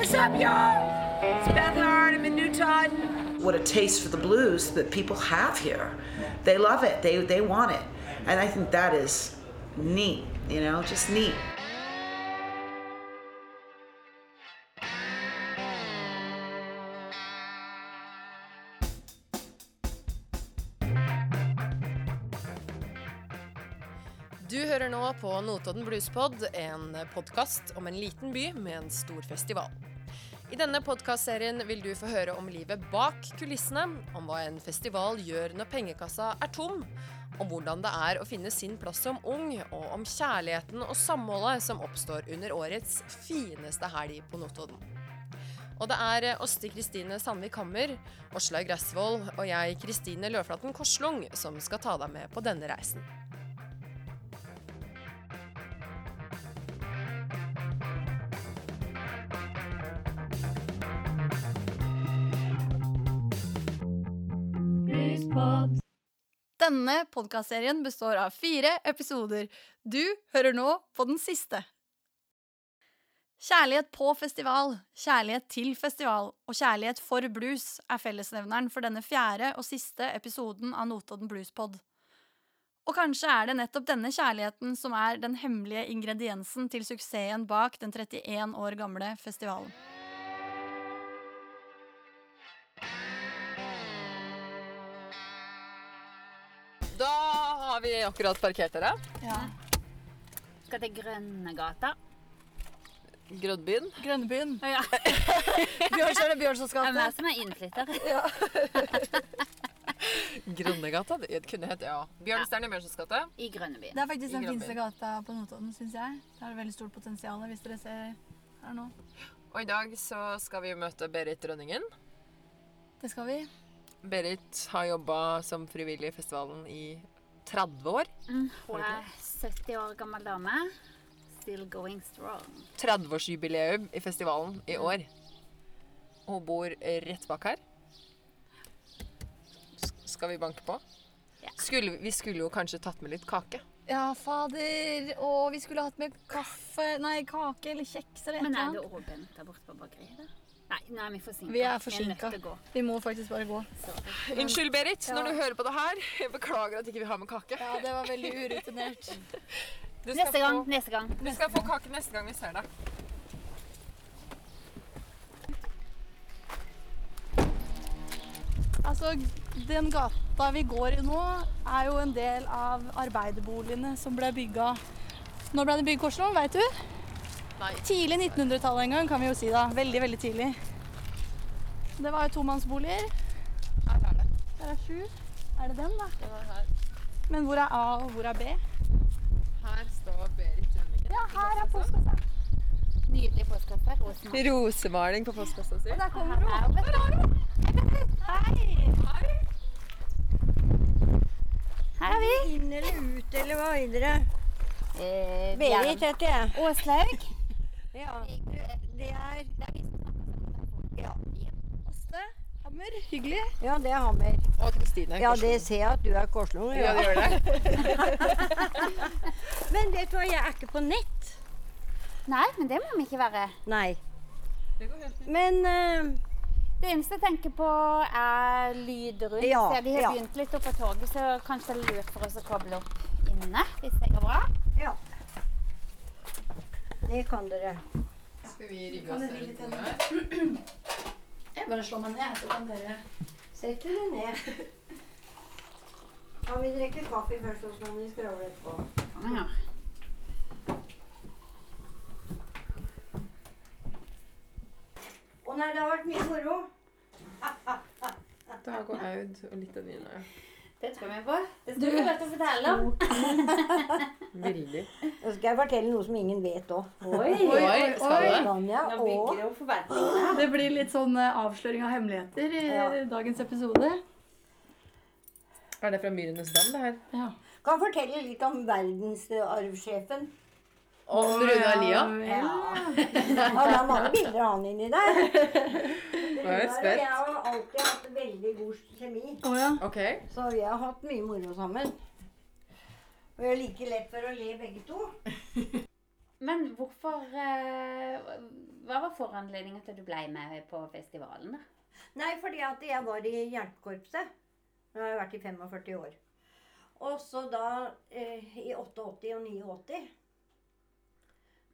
What's up, y'all? It's Beth Hart. I'm in New Taunton. what a taste for the blues that people have here. They love it. They they want it, and I think that is neat. You know, just neat. Du hører nå på Notodden Bluespod, en podkast om en liten by med en stor festival. I denne podkastserien vil du få høre om livet bak kulissene, om hva en festival gjør når pengekassa er tom, om hvordan det er å finne sin plass som ung, og om kjærligheten og samholdet som oppstår under årets fineste helg på Notodden. Og det er Åste Kristine Sandvik Hammer, Åslaug Gressvold og jeg, Kristine Løflaten Korslung, som skal ta deg med på denne reisen. Denne podkastserien består av fire episoder. Du hører nå på den siste. Kjærlighet på festival, kjærlighet til festival og kjærlighet for blues er fellesnevneren for denne fjerde og siste episoden av Notodden Bluespod. Og kanskje er det nettopp denne kjærligheten som er den hemmelige ingrediensen til suksessen bak den 31 år gamle festivalen. Har vi akkurat parkert dere. Skal til Grønnegata. Grønnbyen. Grønnebyen. Ja. Bjørnstjerne Bjørnsons Det er meg som er innflytter Grønnegata? Det kunne hett ja. Bjørnstjerne Bjørnsons gate. i Grønnebyen. Det er faktisk den fineste gata på Notodden, syns jeg. Det har veldig stort potensial, hvis dere ser her nå. Og i dag så skal vi møte Berit Rønningen. Det skal vi. Berit har jobba som frivillig i festivalen i 30 år. Hun er 70 år gammel dame. Still going strong. 30-årsjubileum i festivalen i år. Hun bor rett bak her. Skal vi banke på? Ja. Skulle, vi skulle jo kanskje tatt med litt kake. Ja, fader. Og vi skulle hatt med kaffe Nei, kake eller kjeks eller noe. Men er det åpent der borte på bakeriet? Da? Nei, vi er forsinka. Vi er forsinka. Vi må faktisk bare gå. Sorry. Unnskyld, Berit, når du hører på det her. Jeg beklager at ikke vi har med kake. Ja, det var veldig urutinert. Neste gang, Få, neste gang. du skal få kake neste gang vi ser deg. Altså, den gata vi går i nå, er jo en del av arbeiderboligene som ble bygga Når ble det bygd, Korslo? Veit du? Nei. Tidlig 1900-tallet en gang, kan vi jo si da. Veldig, veldig tidlig. Det var jo tomannsboliger. Her er det. Her er sju. Er det den, da? Det var her. Men hvor er A, og hvor er B? Her står Berit Rønningen. Ja, her er postkassa. Nydelig postkasse. Rosemaling. Rosemaling på postkassa si. Og der kommer hun. Der er hun. Hei. Her er vi. Inn eller ut, eller hva vil dere? Eh, Berit heter jeg. Åslaug. Ja, det er ja. Åste Hammer. Hyggelig. ja, det er Hammer. Og Kristine. Ja, det ser jeg at du er Korslung. Ja, det gjør det. Men vet du hva, jeg er ikke på nett. Nei, men det må vi ikke være. Nei. Det går helt fint. Men uh, Det eneste jeg tenker på, er lyd rundt. Ja, de har ja. begynt litt opp på toget, så kanskje det er lurt for oss å koble opp inne. Hvis det går bra. ja. Det kan dere. Skal vi rigge oss litt inn her? Jeg bare slår meg ned, så kan dere Sett dere ned. Kan vi drikke kaffe først, og så kan vi skravle etterpå? Ja. Å nei, det har vært mye moro. Dag og Aud og litt av Nina. Det tror vi på. Det skal du få lov til å fortelle om. Veldig. Nå skal jeg fortelle noe som ingen vet òg. Oi, Oi, det? Tanja og det blir litt sånn eh, avsløring av hemmeligheter i Ja. dagens episode. Er det fra Myrenes dam, det her? Ja. kan fortelle litt om verdensarvsjefen. Og Rune Alia? Han har mange bilder av han inni der. Nå er jeg spent. Har alltid hatt veldig god kjemi, Oh, ja. okay. så vi har hatt mye moro sammen. Og vi er like lett for å le begge to. Men hvorfor eh, Hva var foranledningen til at du ble med på festivalen, da? Nei, fordi at jeg var i hjelpekorpset. Nå har jeg vært i 45 år. Og så da, eh, i 88 og 89,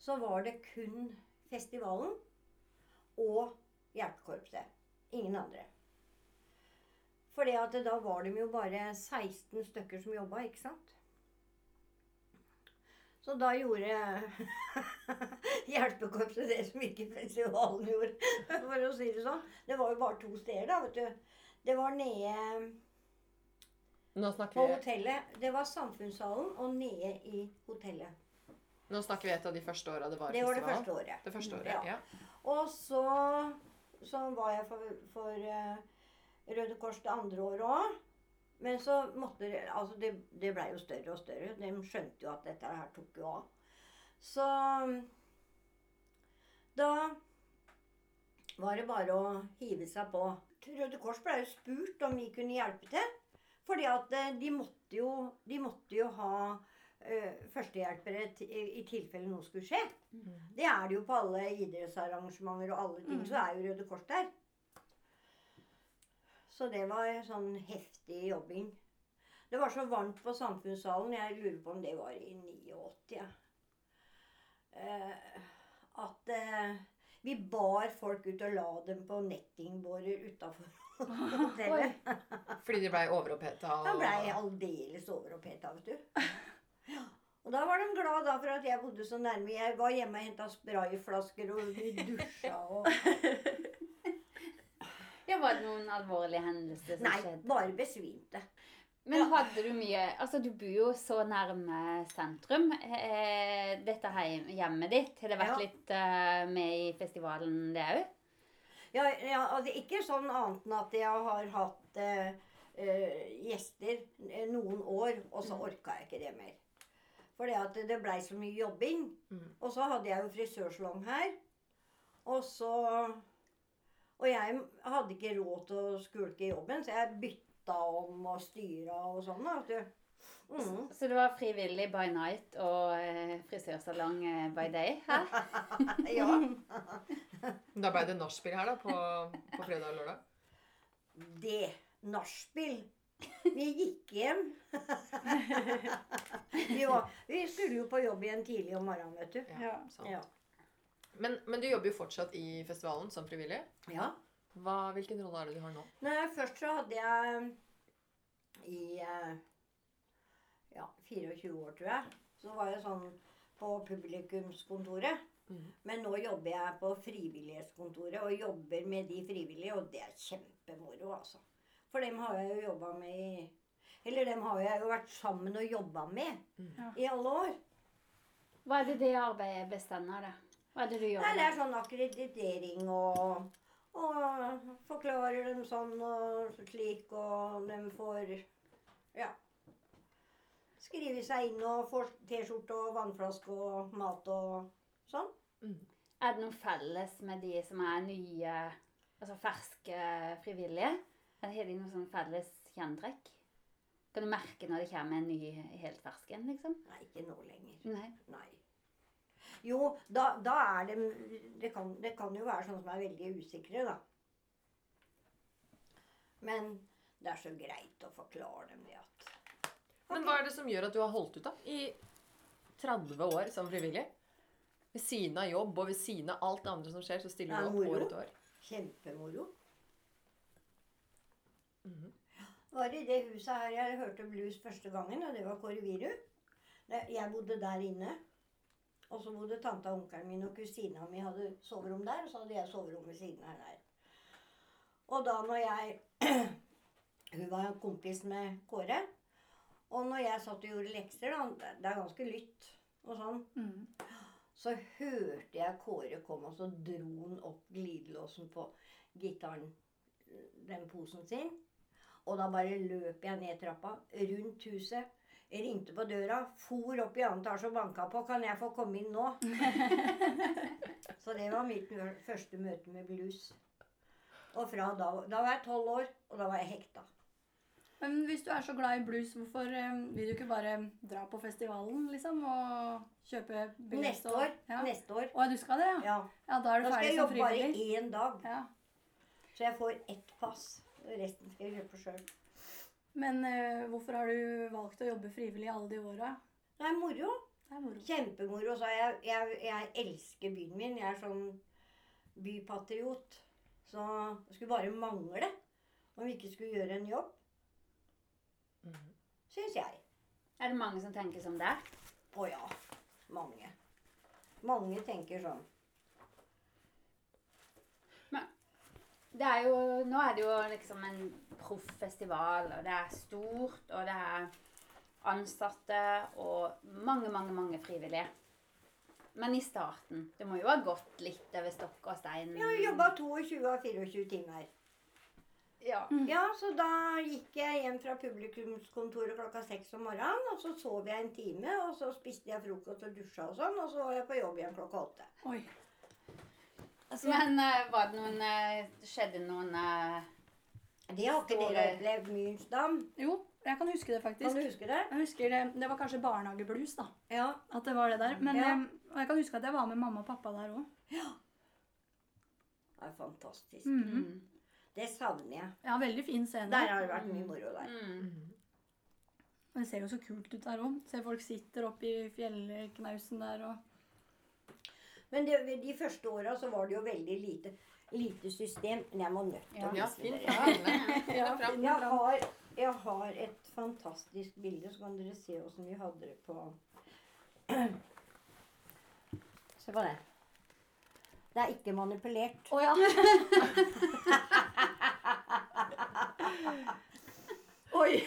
så var det kun festivalen og hjelpekorpset. Ingen andre. At da var de jo bare 16 stykker som jobba, ikke sant? Så da gjorde hjelpekorpset det som ikke festivalen gjorde, for å si det sånn. Det var jo bare to steder, da, vet du. Det var nede på hotellet. Det var samfunnssalen og nede i hotellet. nå snakker vi et av de første åra det var Det var det første året. Det første året, Ja. ja. Og så, så var jeg for, for eh, Røde Kors det andre året òg. Men så måtte det Altså, det, det blei jo større og større. De skjønte jo at dette her tok jo av. Så da var det bare å hive seg på. Røde Kors ble jo spurt om vi kunne hjelpe til. Fordi at eh, de måtte jo, de måtte jo ha førstehjelpere ti- i, i tilfelle noe skulle skje. Det er det jo på alle idrettsarrangementer og alle ting. Så er jo Røde Kors der. Så det var sånn heftig jobbing. Det var så varmt på Samfunnssalen. Jeg lurer på om det var i 89. Ja. Eh, at eh, vi bar folk ut og la dem på nettingbårer utafor hotellet. Fordi de blei overoppheta. de blei aldeles overoppheta, vet du. Og da var de glad da for at jeg bodde så nærme. Jeg var hjemme og henta sprayflasker og dusja og Ja, Var det noen alvorlige hendelser som Nei, skjedde? bare besvimte. Men hadde du mye Altså, du bor jo så nærme sentrum. Eh, dette heim, hjemmet ditt, har det vært Ja. litt eh, med i festivalen, det òg? Ja, ja, altså ikke sånn annet enn at jeg har hatt eh, eh, gjester eh, noen år, og så orka jeg ikke det mer. Fordi at det blei så mye jobbing. Og så hadde jeg jo frisørsalong her. Og så Og jeg hadde ikke råd til å skulke jobben, så jeg bytta om og styra og sånn. da, vet du. Mm. Så det var frivillig by night og eh, frisørsalong eh, by day her? Ja. Da ble det nachspiel her, da, på, på fredag og lørdag. Det nachspiel. Vi gikk hjem. vi, var, vi skulle jo på jobb igjen tidlig om morgenen, vet du. Ja, sant. Ja. Men, men du jobber jo fortsatt i festivalen som frivillig. ja. Hva, hvilken rolle er det du har nå? Nei, først så hadde jeg i eh, ja, 24 år, tror jeg, så var jeg sånn på publikumskontoret. Men nå jobber jeg på frivillighetskontoret og jobber med de frivillige, og det er kjempemoro, altså. For dem har jeg jo jobba med i Eller dem har jeg jo vært sammen og jobba med i alle år. Hva er det det arbeidet bestemmer av, da? Hva er det du gjør? Nei, det er sånn akkreditering og Og forklarer dem sånn og slik, og de får Ja. Skrive seg inn og får T-skjorte og vannflaske og mat og sånn. Er det noe felles med de som er nye, altså ferske frivillige? Har de noe sånn felles kjennetrekk? Kan du merke når det kommer en ny helt fersk en, liksom? Nei, ikke nå lenger. Nei. Nei. Jo, da, da er det det kan, det kan jo være sånne som er veldig usikre, da. Men det er så greit å forklare dem det at Men hva er det som gjør at du har holdt ut da? I 30 år som frivillig? Ved siden av jobb og ved siden av alt det andre som skjer, så stiller er du opp år etter år. Kjempemoro. Var i det huset her jeg hørte blues første gangen, og det var Kåre Viru. Jeg bodde der inne. Og så bodde tanta og onkelen min og kusina mi hadde soverom der, og så hadde jeg soverom ved siden av der. Og da når jeg Hun var en kompis med Kåre. Og når jeg satt og gjorde lekser, da Det er ganske lytt og sånn. Så hørte jeg Kåre komme, og så dro han opp glidelåsen på gitaren, den posen sin. Og da bare løp jeg ned trappa, rundt huset. Jeg ringte på døra, for opp i annen etasje og banka på. 'Kan jeg få komme inn nå?' Så det var mitt første møte med blues. Og fra da Da var jeg tolv år, og da var jeg hekta. Men hvis du er så glad i blues, hvorfor eh, vil du ikke bare dra på festivalen, liksom? Og kjøpe billett? Neste år. Ja. Neste år. Å, du skal det, ja? Ja. Ja, da er du Da skal jeg jobbe bare én dag. Ja. Så jeg får ett pass. Resten skal jeg kjøpe sjøl. Men uh, hvorfor har du valgt å jobbe frivillig alle de åra? Det er moro. Det er moro. Kjempemoro. Så jeg, jeg, jeg elsker byen min. Jeg er sånn bypatriot. Så det skulle bare mangle om vi ikke skulle gjøre en jobb. Syns jeg. Er det mange som tenker som deg? Å ja. Mange. Mange tenker sånn. Det er jo, nå er det jo liksom en profffestival, og det er stort, og det er ansatte og mange, mange, mange frivillige. Men i starten Det må jo ha gått litt over stokk og stein. Jeg har jobba 22 av 24 timer. Ja. Ja, så da gikk jeg hjem fra publikumskontoret klokka seks om morgenen. Og så sov jeg en time, og så spiste jeg frokost og dusja og sånn. Og så var jeg på jobb igjen klokka åtte. Oi. Men uh, var det noen uh, Skjedde noen uh, Det har ikke dere opplevd, Myens dam. Jo, jeg kan huske det faktisk. Kan du huske det? Jeg husker det, det var kanskje barnehageblues, da. Ja. At det var det der. Men Ja. jeg, og jeg kan huske at jeg var med mamma og pappa der òg. Det er fantastisk. Mm. Det savner jeg. Ja, veldig fin scene. Der har det vært mye moro der. mm. Og Det ser jo så kult ut der òg. Ser folk sitter oppi fjellknausen der og Men det, de første åra så var det jo veldig lite, lite system. Men jeg må nødt til å Ja, vise fint. dere. Jeg har, jeg har et fantastisk bilde, så kan dere se åssen vi hadde det på Se på det. Det er ikke manipulert. Å ja. Oi.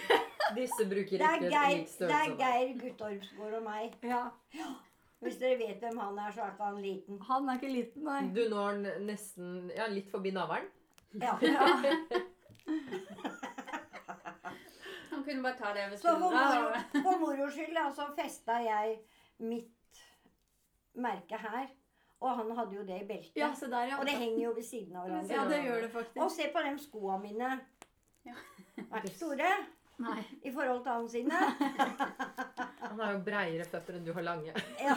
Disse bruker er ikke Geir, lik det er. Geir Guttormsgård og meg. Ja. Ja. Hvis dere vet hvem han er, så er ikke han liten. Han er ikke liten, nei. Du når den nesten ja, litt forbi navlen. Ja. Han kunne bare ta det ved Så for skuldra. moro, og- for moro skyld da, så festa jeg mitt merke her. Og han hadde jo det i beltet. Ja, se der, ja. Og det henger jo ved siden av hverandre. Ja, det gjør det Og faktisk. se på de skoa mine. Ja. Er ikke store Nei. i forhold til han sine. Han har jo breiere føtter enn du har lange. Ja.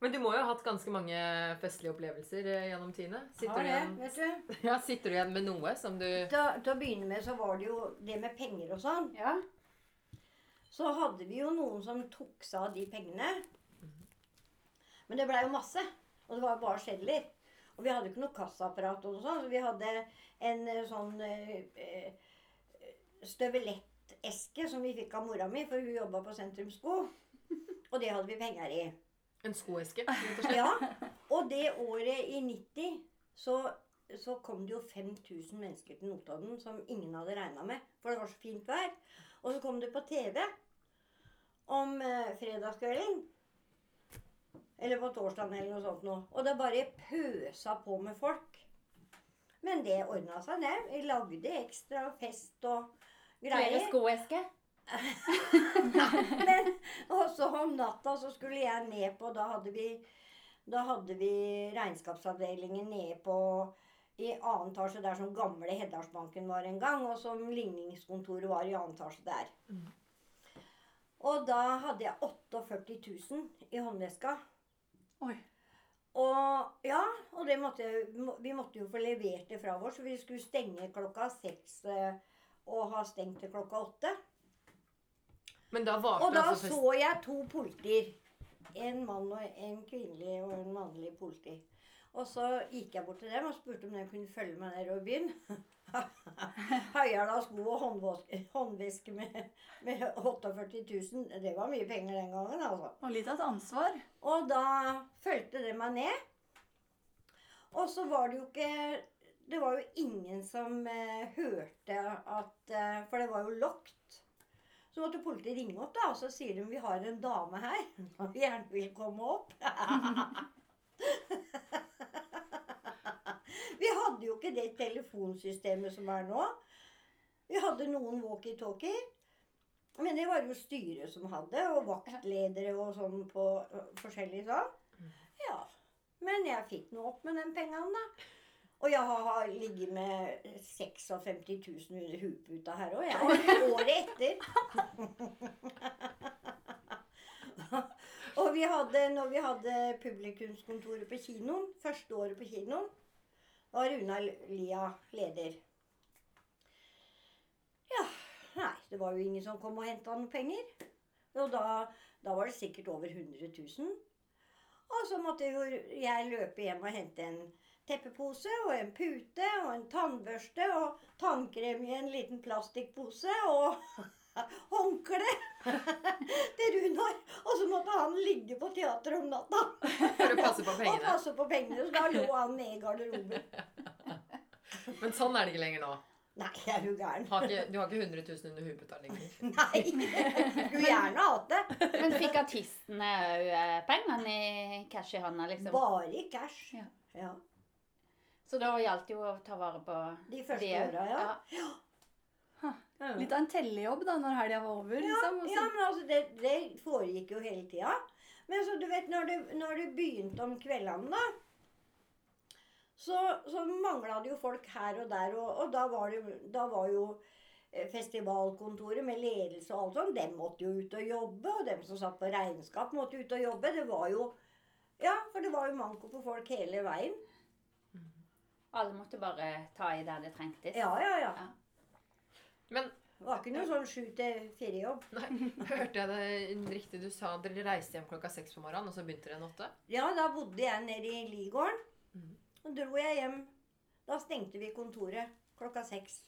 Men du må jo ha hatt ganske mange festlige opplevelser eh, gjennom tidene. Sitter, Har det, igjen, vet du. ja, sitter du igjen med noe som du Til, å- til å begynne med så var det jo det med penger og sånn. Ja. Så hadde vi jo noen som tok seg av de pengene. Men det blei jo masse. Og det var jo bare sedler. Og vi hadde ikke noe kassaapparat og sånn, så vi hadde en eh, sånn eh, eh, støveletteske som vi fikk av mora mi, for hun jobba på Sentrum Sko. Og det hadde vi penger i. En skoeske. Ja, og det året i 90 så, så kom det jo 5000 mennesker til Notodden som ingen hadde regna med. For det var så fint vær. Og så kom det på TV om eh, fredagskvelden. Eller på torsdagen eller noe sånt noe. Og det bare pøsa på med folk. Men det ordna seg, det. Vi lagde ekstra fest og Flere greier. skoeske. Men også om natta så skulle jeg ned på Da hadde vi, da hadde vi regnskapsavdelingen nede på i annen etasje der som gamle Heddarsbanken var en gang, og som ligningskontoret var i annen etasje der. Og da hadde jeg 48 000 i håndveska. Oi. Og ja, og det måtte, vi måtte jo få levert det fra oss. så Vi skulle stenge klokka seks eh, og ha stengt til klokka åtte. Men da varte Og da altså så jeg to politier. En mann og en kvinnelig og en mannlig politi. Og så gikk jeg bort til dem og spurte om de kunne følge meg nedover byen. Høyhæla sko og håndvask, håndveske med, med 48 000. Det var mye penger den gangen, altså. Og litt av et ansvar. Og da fulgte de meg ned. Og så var det jo ikke Det var jo ingen som eh, hørte at eh, For det var jo lokt. Så måtte politiet ringe opp, da, og så sier de vi har en dame her gjerne vil komme opp. vi hadde jo ikke det telefonsystemet som er nå. Vi hadde noen walkietalkier. Men det var jo styret som hadde, og vaktledere og sånn på forskjellig sånn. Ja. Men jeg fikk nå opp med den pengene, da. Og jeg har, ligget med 56 000 under huputa her òg, jeg. Året etter. og vi hadde, når vi hadde publikumskontoret på kinoen, første året på kinoen, var Runa Lia leder. Ja, nei, det var jo ingen som kom og henta noen penger. Og da, da var det sikkert over 100 000. Og så måtte jeg løpe hjem og hente en teppepose og en pute og en tannbørste og tannkrem i en liten plastikkpose og håndkle til Runar. Og så måtte han ligge på teateret om natta For å passe på pengene. og passe på pengene. Så da lå han ned i garderoben. Men sånn er det ikke lenger nå. Nei, jeg er jo gæren? Har ikke, du har ikke 100 000 under huputa lenger. Nei. Skulle gjerne hatt det. Men fikk artistene òg pengene i cash i hånda, liksom? Bare i cash. Ja. Ja. Så da gjaldt jo å ta vare på De første det. åra, ja. ja. Litt av en tellejobb da, når helga var over. Liksom. ja, ja, men altså, det, det foregikk jo hele tida. Men så du vet, når det, når du begynte om kveldene, da så, så mangla det jo folk her og der. Og, og da, var det, da var jo eh, festivalkontoret med ledelse og alt sånt, dem måtte jo ut og jobbe. Og dem som satt på regnskap, måtte ut og jobbe. Det var jo Ja, for det var jo manko på folk hele veien. Alle måtte bare ta i der det trengtes. Ja, ja, ja. Men Det var ikke noe sånn sju til fire-jobb. nei, hørte jeg det riktig du sa dere reiste hjem klokka seks på morgenen, og så begynte dere en åtte? Ja, da bodde jeg nede i Ligården. Mhm. Så dro jeg hjem. Da stengte vi kontoret klokka seks.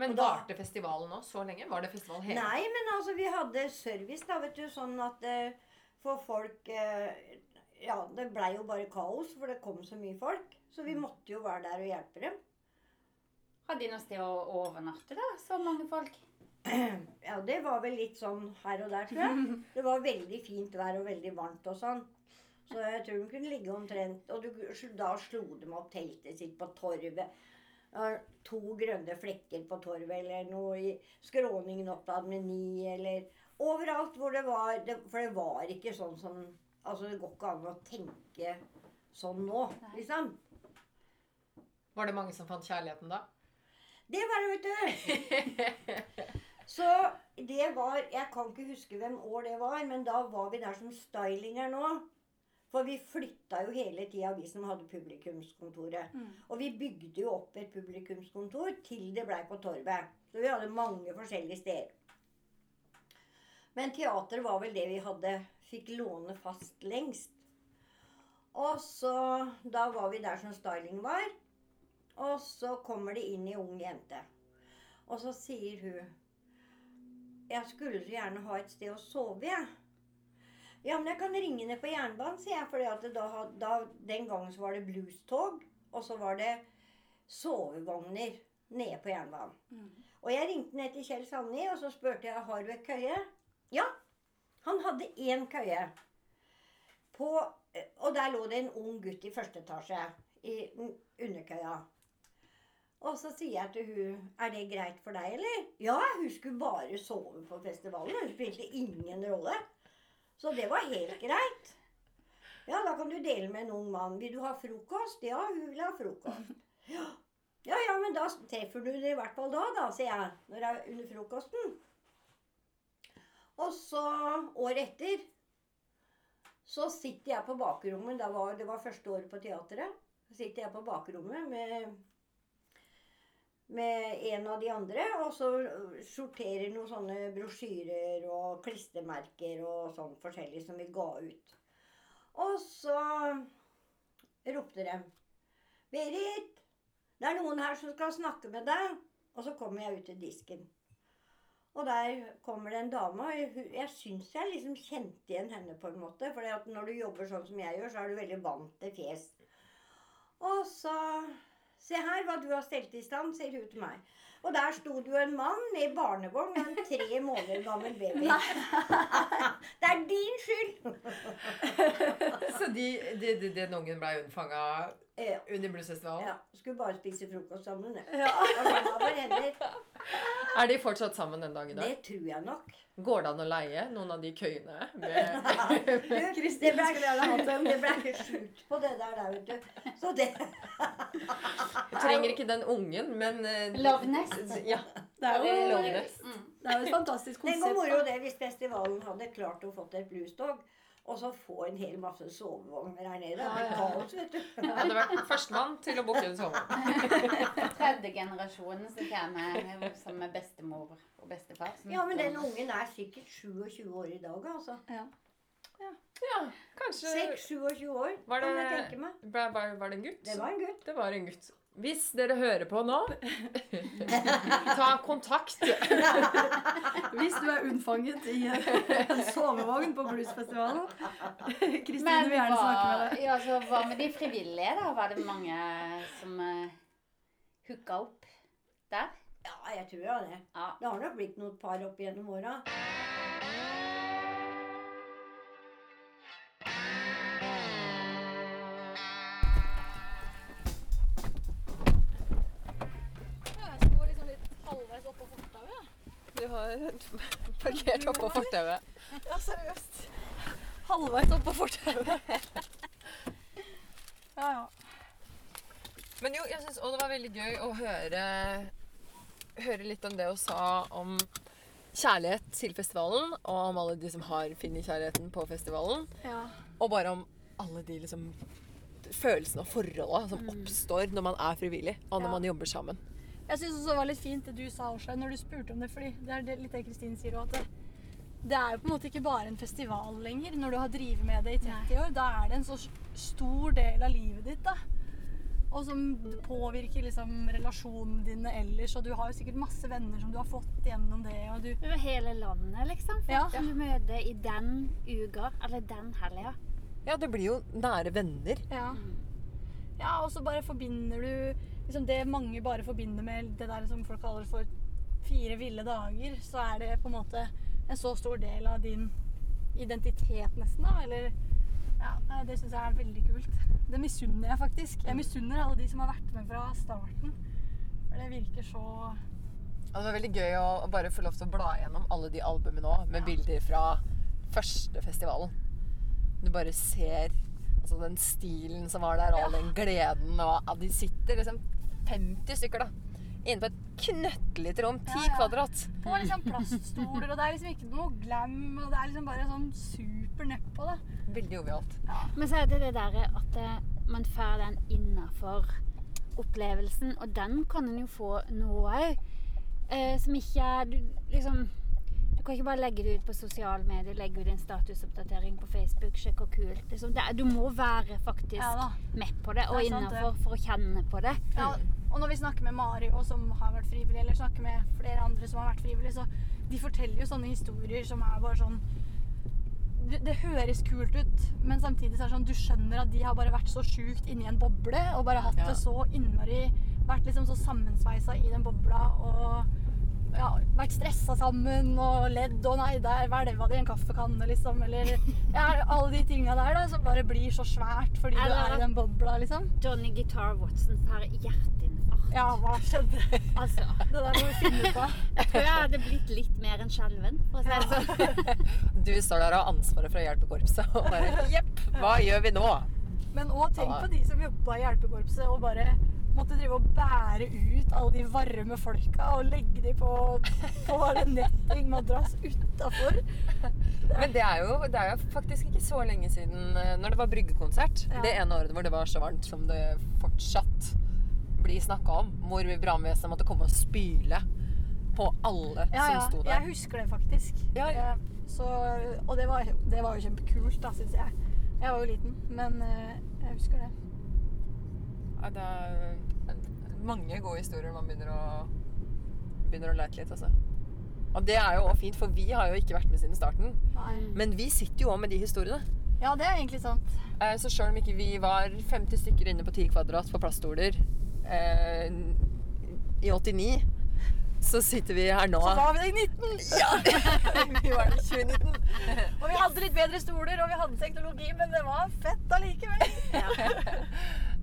Men Og da- varte festivalen nå så lenge? Var det festival hele Nei, men altså, vi hadde service, da, vet du, sånn at uh, for folk uh, Ja, det blei jo bare kaos, for det kom så mye folk. Så vi måtte jo være der og hjelpe dem. Hadde de noe sted å overnatte, da? Så mange folk? Ja, det var vel litt sånn her og der, tror jeg. Det var veldig fint vær og veldig varmt og sånn. Så jeg tror de kunne ligge omtrent Og du, da slo de opp teltet sitt på torvet. To grønne flekker på torvet eller noe i skråningen oppad med ni eller Overalt hvor det var det, For det var ikke sånn som Altså, det går ikke an å tenke sånn nå, liksom. Var det mange som fant kjærligheten da? Det var det, vet du. Så det var Jeg kan ikke huske hvem år det var, men da var vi der som stylinger nå. For vi flytta jo hele tida, vi som hadde publikumskontoret. Og vi bygde jo opp et publikumskontor til det blei på Torvet. Så vi hadde mange forskjellige steder. Men teater var vel det vi hadde fikk låne fast lengst. Og så Da var vi der som styling var. Og så kommer det inn ei ung jente. Og så sier hun Jeg skulle så gjerne ha et sted å sove, jeg. Ja, men jeg kan ringe ned på jernbanen, sier jeg. For da, da, den gangen så var det bluestog, og så var det sovevogner nede på jernbanen. Og jeg ringte ned til Kjell Sandli, og så spurte jeg har du et køye. Ja, han hadde én køye. På, og der lå det en ung gutt i første etasje i underkøya. Og så sier jeg til hun, er det greit for deg, eller? Ja, hun skulle bare sove på festivalen. Hun spilte ingen rolle. Så det var helt greit. Ja, da kan du dele med en ung mann. Vil du ha frokost? Ja, hun vil ha frokost. Ja, ja, men da treffer du det i hvert fall da, da, sier jeg. Når jeg er under frokosten. Og så, året etter, så sitter jeg på bakrommet. Det var, det var første året på teatret. Så sitter jeg på bakrommet med med en av de andre, og så sorterer noen sånne brosjyrer og klistremerker og sånn forskjellig som vi ga ut. Og så ropte de 'Berit, det er noen her som skal snakke med deg.' Og så kommer jeg ut til disken. Og der kommer det en dame. og Jeg, syns jeg liksom kjente igjen henne på en måte. For når du jobber sånn som jeg gjør, så er du veldig vant til fjes. Og så Se her hva du har stelt i stand, sier hun til meg. Og der sto det jo en mann med barnevogn og en tre måneder gammel baby. det er din skyld! Så de, de, de, den ungen ble unnfanga Ja. under bluesfestivalen? ja. Skulle bare spise frokost sammen. jeg. Ja. Er de fortsatt sammen den dag i dag? Det tror jeg nok. Går det an å leie noen av de køyene? Med, med det Kristin ble skulle gjerne hatt en. Det ble sjukt på det der, der, vet du. Så det du trenger ikke den ungen, men eh, Love Nest. Ja. Det er jo, Love Nest. det er jo et fantastisk Tenk hvor konsept. moro det hvis festivalen hadde klart å fått et bluestog, og så få en hel masse sovevogner her nede. Det ja, kaos, vet du. Jeg hadde vært førstemann til å booke en sovevogn. Tredje generasjonen som kommer som er bestemor og bestefar. Ja, men den ungen er sikkert 27 år i dag, altså. Ja. Ja, kanskje 6-27 år, Var kan jeg det, tenke meg. var, var, var det en gutt? Det var en gutt. Det var en gutt. Hvis dere hører på nå, ta kontakt. Hvis du er unnfanget i en sovevogn på bluesfestivalen Kristine vil gjerne snakke med deg. ja, så hva med de frivillige, da? Var det mange som uh, hooka opp der? Ja, jeg tror jo det. Ja. Det har nok blitt noen par opp gjennom åra. Du har parkert oppå fortauet. Ja, seriøst. Halvveis oppå fortauet. Ja, ja. Men jo, jeg syns òg det var veldig gøy å høre, høre litt om det hun sa om kjærlighet til festivalen, og om alle de som har funnet kjærligheten på festivalen. ja. Og bare om alle de liksom følelsene og forholdene som oppstår når man er frivillig, og når Ja. man jobber sammen. Jeg syns også det var litt fint det du sa, også, når du spurte om det. fordi det er litt det Kristine sier òg, at det, det er jo på en måte ikke bare en festival lenger. Når du har drevet med det i 30 år, da er det en så stor del av livet ditt. da. Og som påvirker liksom relasjonene dine ellers. Og du har jo sikkert masse venner som du har fått gjennom det. og du... Over hele landet, liksom. Ja. Som du møter i den uka, eller den helga. Ja, det blir jo nære venner. Ja. ja, og så bare forbinder du liksom det mange bare forbinder med det der som folk kaller for fire ville dager, så er det på en måte en så stor del av din identitet, nesten. da, eller ja, Det syns jeg er veldig kult. Det misunner jeg faktisk. Jeg misunner alle de som har vært med fra starten. For det virker så Og det var veldig gøy å bare få lov til å bla gjennom alle de albumene òg, med bilder fra første festivalen. Du bare ser altså, den stilen som var der, og all den gleden. Og ja, de sitter liksom 50 stykker, da. Inne på et knøttlite rom. 10 Ja, ja. kvadrat. På liksom plaststoler, og det er liksom ikke noe glam, og det er liksom bare sånn super nedpå, da. Veldig jovialt. Men så er det det derre at eh, man får den innafor opplevelsen, og den kan en jo få nå òg. Eh, som ikke er du, liksom Du kan ikke bare legge det ut på sosiale medier, legge ut en statusoppdatering på Facebook, sjekk hvor kult liksom. det er. Du må være faktisk Ja med på det, og Det sant, det. innafor for å kjenne på det. Ja, og når vi snakker med Mari, og som har vært frivillig, eller snakker med flere andre som har vært frivillige, så de forteller jo sånne historier som er bare sånn det, det høres kult ut, men samtidig så er det sånn du skjønner at de har bare vært så sjukt inni en boble og bare hatt Ja. det så innmari Vært liksom så sammensveisa i den bobla og ja, vært stressa sammen og ledd og nei, der hvelva det i en kaffekanne, liksom. Eller ja, alle de tinga der da, som bare blir så svært fordi du er i den bobla, liksom. Johnny Guitar Watson får hjerteinfarkt. Ja, hva skjedde? Altså, Det der må vi finne ut av. jeg tror jeg hadde blitt litt mer enn skjelven, for å si det sånn. Du står der og har ansvaret for å hjelpe korpset og bare Jepp, hva gjør vi nå? Men òg tenk på de som jobba i hjelpekorpset og bare måtte drive og bære ut alle de varme folka og legge de på, på nettingmadrass utafor. Men det er, jo, det er jo faktisk ikke så lenge siden eh, når det var bryggekonsert. Ja. Det ene året hvor det var så varmt som det fortsatt blir snakka om. Hvor brannvesenet måtte komme og spyle på alle Ja, som sto der. Ja, Jeg husker det faktisk. Ja, ja. Eh, Så, og det var, det var jo kjempekult, da, syns jeg. Jeg var jo liten, men eh, jeg husker det. Ja, det er mange gode historier man begynner å, begynner å lete litt, altså. Og det er jo også fint, for vi har jo ikke vært med siden starten. Nei. Men vi sitter jo òg med de historiene. Ja, det er egentlig sant. Eh, Så sjøl om ikke vi var 50 stykker inne på 10 kvadrat på plaststoler eh, i 89, så sitter vi her nå. Så var vi det i 19! Ja! vi var det i 2019. Og vi hadde litt bedre stoler, og vi hadde teknologi, men det var fett allikevel.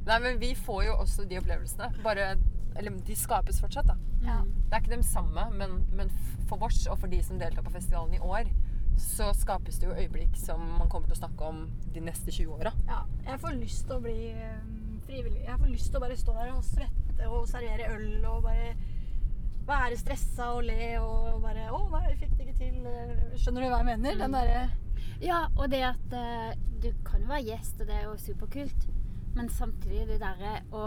Nei, men vi får jo også de opplevelsene. Bare Eller de skapes fortsatt, da. Ja. Det er ikke de samme, men, men for vårs og for de som deltar på festivalen i år, så skapes det jo øyeblikk som man kommer til å snakke om de neste 20 åra. Ja, jeg får lyst til å bli eh, frivillig. Jeg får lyst til å bare stå der og svette og servere øl og bare være stressa og le og bare Å, nei, jeg fikk det ikke til. Skjønner du hva jeg mener? Den derre Ja, og det at uh, du kan jo være gjest, og det er jo superkult. Men samtidig det derre å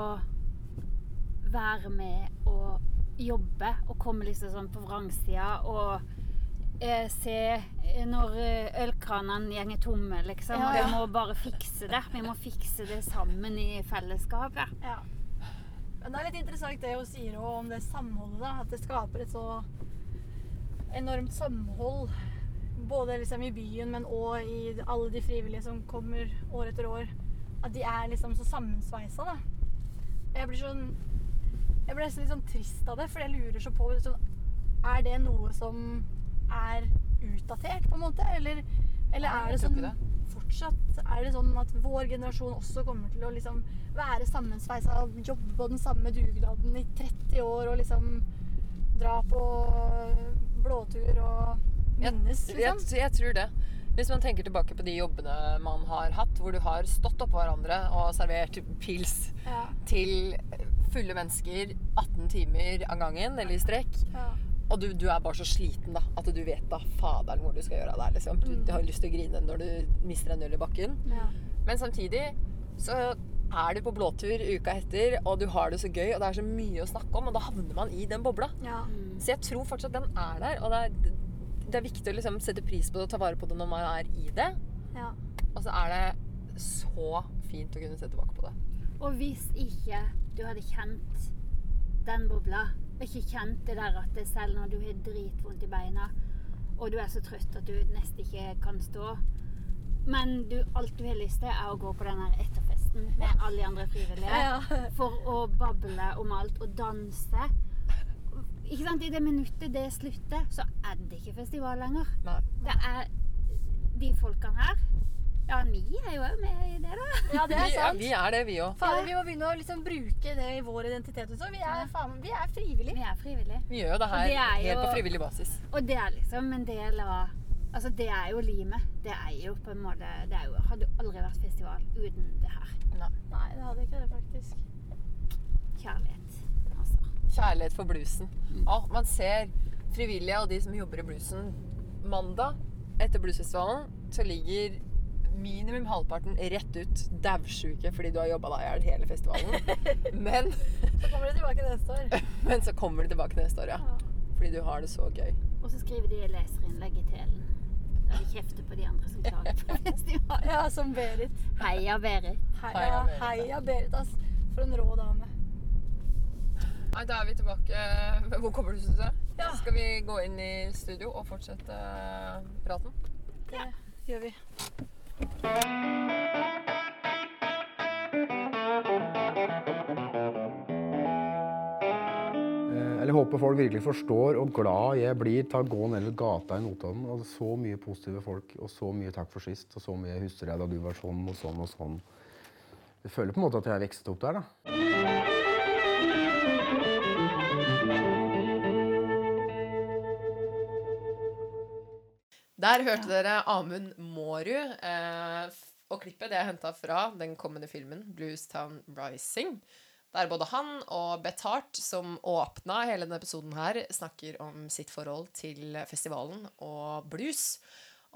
være med og jobbe og komme liksom sånn på vrangsida og eh, se eh, når eh, ølkranene gjenger tomme, liksom. Ja, ja. vi må bare fikse det. Vi må fikse det sammen i fellesskapet. Ja. Men det er litt interessant det hun sier om det samholdet. da, At det skaper et så enormt samhold. Både liksom i byen, men òg i alle de frivillige som kommer år etter år. At de er liksom så sammensveisa. da. Jeg blir sånn Jeg blir nesten litt sånn trist av det, for jeg lurer så på sånn, Er det noe som er utdatert, på en måte? Eller, eller Nei, er det sånn det. fortsatt Er det sånn at vår generasjon også kommer til å liksom være sammensveisa jobbe på den samme dugnaden i 30 år og liksom dra på blåtur og minnes, Jeg, liksom? jeg, jeg tror det. Hvis man tenker tilbake på de jobbene man har hatt, hvor du har stått oppå hverandre og servert pils Ja. til fulle mennesker 18 timer av gangen, eller i strekk, ja. og du, du er bare så sliten da, at du vet da faderen hvor du skal gjøre av deg. Liksom. Du, du har lyst til å grine når du mister en øl i bakken. ja. Men samtidig så er du på blåtur uka etter, og du har det så gøy, og det er så mye å snakke om, og da havner man i den bobla. ja. Så jeg tror fortsatt den er der, og det er, det er viktig å liksom sette pris på det og ta vare på det når man er i det. ja. Og så er det så fint å kunne se tilbake på det. Og hvis ikke du hadde kjent den bobla, og ikke kjent det der at selv når du har dritvondt i beina, og du er så trøtt at du nesten ikke kan stå, men du, alt du har lyst til, er å gå på den her etterfesten med alle de andre frivillige for å bable om alt og danse. Ikke sant? I det minuttet det slutter, så er det ikke festival lenger. Nei. Det er de folkene her. Ja, vi er jo òg med i det, da. ja, det er Vi, ja, sant. vi er det, vi òg. Fader, vi må begynne å liksom bruke det i vår identitet også. Vi er, faen, vi er frivillige. Vi er frivillige. Vi gjør jo det her det er helt jo- på frivillig basis. Og det er liksom en del av Altså, det er jo limet. Det er jo på en måte Det er jo, hadde jo aldri vært festival uten det her. Nei, det hadde ikke det, faktisk. Kjærlighet. Kjærlighet for bluesen. Å, man ser frivillige og de som jobber i bluesen. Mandag etter bluesfestivalen så ligger minimum halvparten rett ut daudsjuke fordi du har jobba deg i hjel hele festivalen. Men, Så kommer det tilbake neste år. men så kommer du tilbake neste år, ja. Ja. Fordi du har det så gøy. Og så skriver de leserinnlegg i telen. Der de kjefter på de andre som klager på. Ja, som Berit. Heia Berit. Heia, Heia Berit. heia Berit, ass. For en rå dame. Nei, da er vi tilbake. Hvor kommer du, syns du? Ja. Skal vi gå inn i studio og fortsette praten? Det gjør vi. Jeg Eller håper folk virkelig forstår og glad jeg blir til å gå nedover gata i Notodden. Og så mye positive folk, og så mye takk for sist, og så mye husker jeg da du var sånn og sånn og sånn. Jeg føler på en måte at jeg har vokst opp der, da. Der hørte dere Amund Mårud. Eh, og klippet det er henta fra den kommende filmen Bluestown Rising. Der både han og Beth Hart, som åpna hele denne episoden her, snakker om sitt forhold til festivalen og blues.